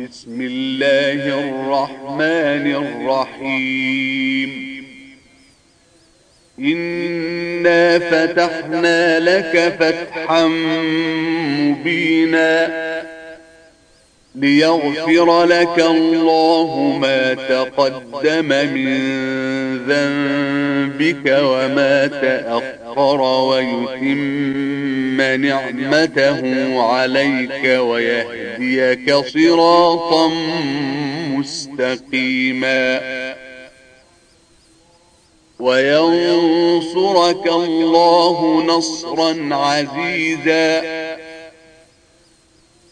بسم الله الرحمن الرحيم. إنا فتحنا لك فتحا مبينا. ليغفر لك الله ما تقدم من ذنبك وما تأخر ويتم نعمته عليك ويهديك صراطا مستقيما. وينصرك الله نصرا عزيزا.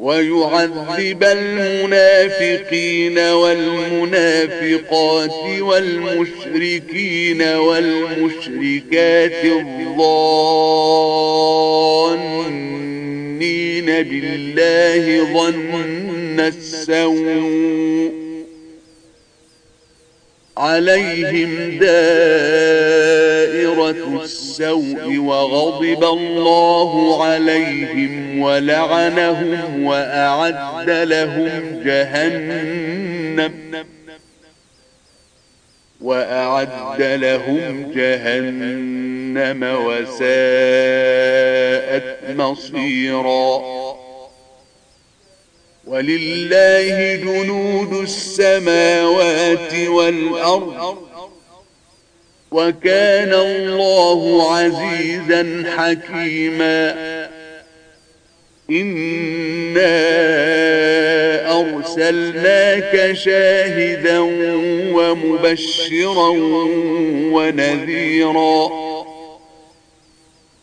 ويعذب المنافقين والمنافقات والمشركين والمشركات الظانين بالله ظن السوء عليهم السوء وغضب الله عليهم ولعنهم وأعد لهم جهنم وأعد لهم جهنم وساءت مصيراً ولله جنود السماوات والأرض وكان الله عزيزا حكيما. إنا أرسلناك شاهدا ومبشرا ونذيرا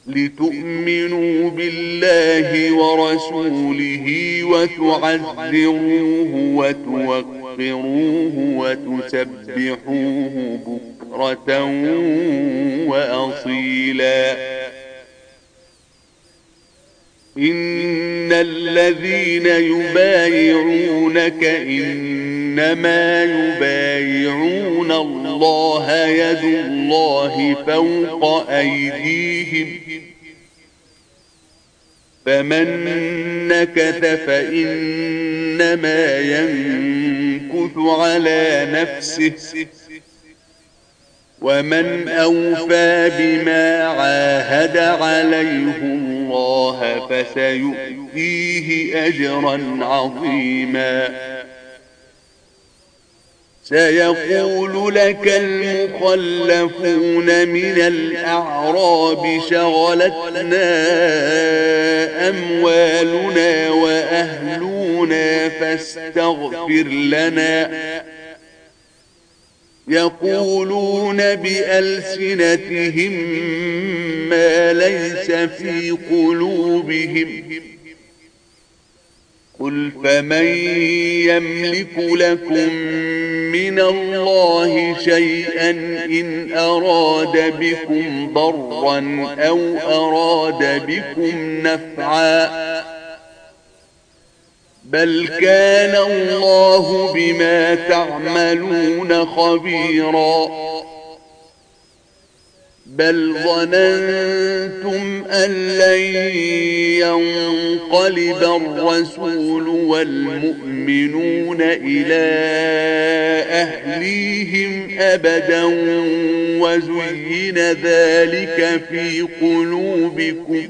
لتؤمنوا بالله ورسوله وتعذروه وتوقروه وتسبحوه بكرة وأصيلا. إن الذين يبايعونك إنما يبايعون الله يد الله فوق أيديهم. فمن نكث فإنما ينكث على نفسه. ومن أوفى بما عاهد عليه الله فسيؤتيه أجرا عظيما. سيقول لك المخلفون من الأعراب شغلتنا أموالنا وأهلنا فاستغفر لنا. يقولون بألسنتهم ما ليس في قلوبهم. قل فمن يملك لكم من الله شيئا إن أراد بكم ضرا أو أراد بكم نفعا بل كان الله بما تعملون خبيرا. بل ظننتم أن لن ينقلب الرسول والمؤمنون إلى أهليهم أبدا وزين ذلك في قلوبكم.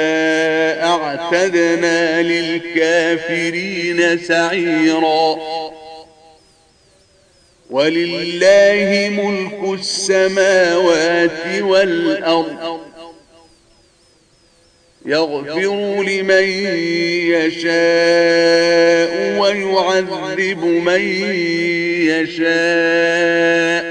أعتدنا للكافرين سعيرا. ولله ملك السماوات والأرض. يغفر لمن يشاء ويعذب من يشاء.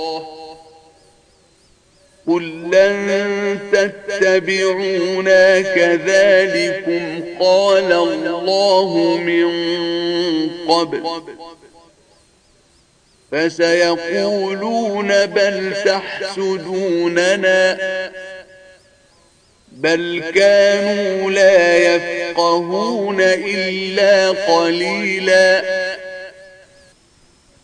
قل لن تتبعونا كذلكم قال الله من قبل فسيقولون بل تحسدوننا بل كانوا لا يفقهون إلا قليلاً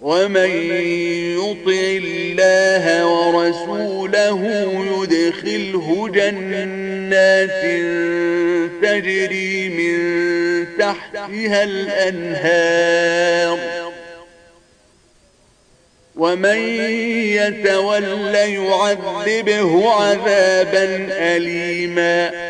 ومن يطع الله ورسوله يدخله جنات تجري من تحتها الأنهار. ومن يتول يعذبه عذابا أليما.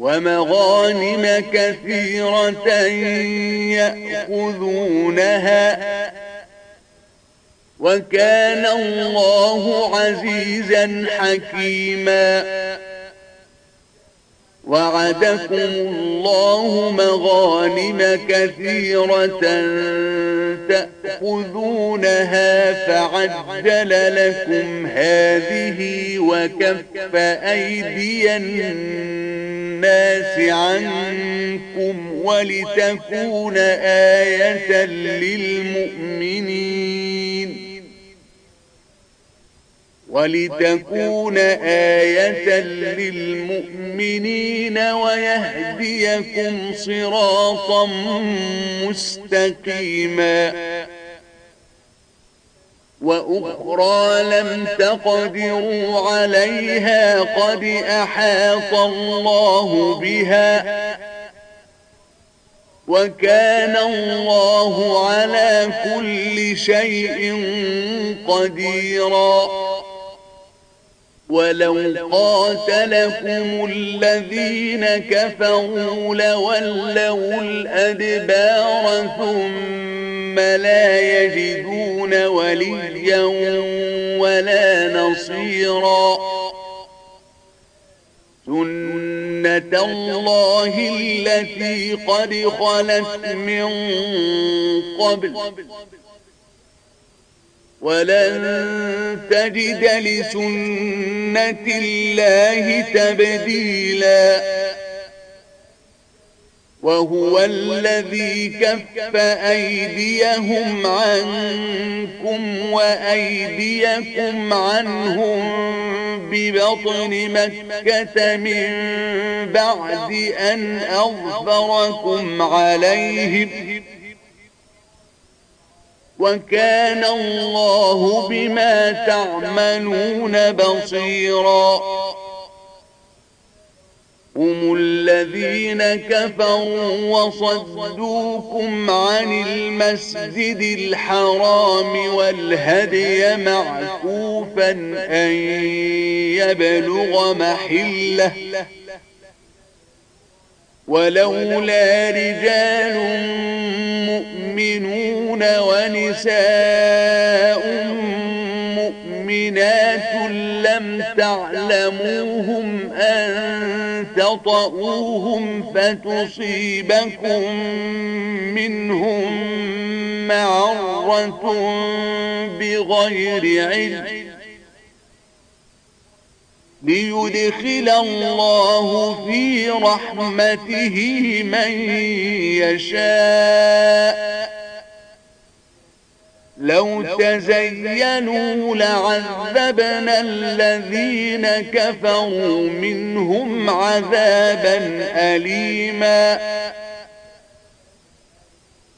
ومغانم كثيرة يأخذونها. وكان الله عزيزا حكيما. وعدكم الله مغانم كثيرة تأخذونها فعجل لكم هذه وكف أيدي الناس. عنكم ولتكون آية للمؤمنين. ولتكون آية للمؤمنين ويهديكم صراطا مستقيما. وأخرى لم تقدروا عليها قد أحاط الله بها وكان الله على كل شيء قديرا ولو قاتلكم الذين كفروا لولوا الأدبار ثم لا يجدون وليا ولا نصيرا. سنة الله التي قد خلت من قبل. ولن تجد لسنة الله تبديلا. وهو الذي كف أيديهم عنكم وأيديكم عنهم ببطن مكة من بعد أن أظفركم عليهم. وكان الله بما تعملون بصيرا. هم الذين كفروا وصدوكم عن المسجد الحرام والهدي معكوفا أن يبلغ محلة ولولا رجال مؤمنون ونساء لم تعلموهم أن تطؤوهم فتصيبكم منهم معرة بغير علم ليدخل الله في رحمته من يشاء لو تزينوا لعذبنا الذين كفروا منهم عذابا أليماً.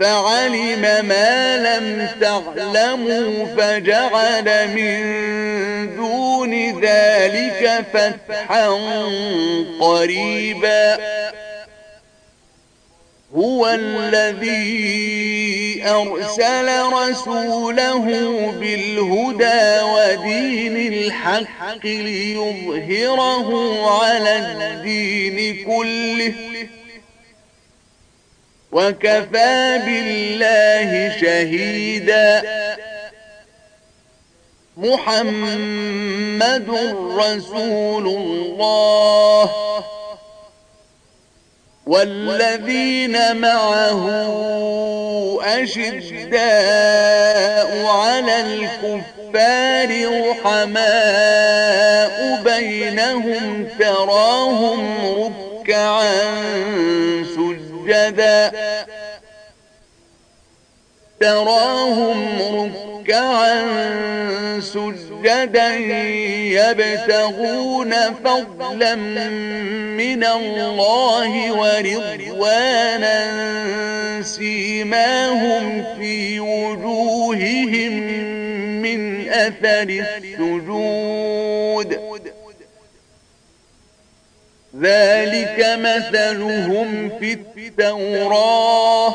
فعلم ما لم تعلموا فجعل من دون ذلك فتحا قريبا. هو الذي أرسل رسوله بالهدى ودين الحق ليظهره على الدين كله. وكفى بالله شهيدا. محمد رسول الله. والذين معه أشداء على الكفار رحماء بينهم تراهم ركعا. تراهم ركعا سجدا يبتغون فضلا من الله ورضوانا سيماهم في وجوههم من أثر السجود. ذلك مثلهم في التوراة.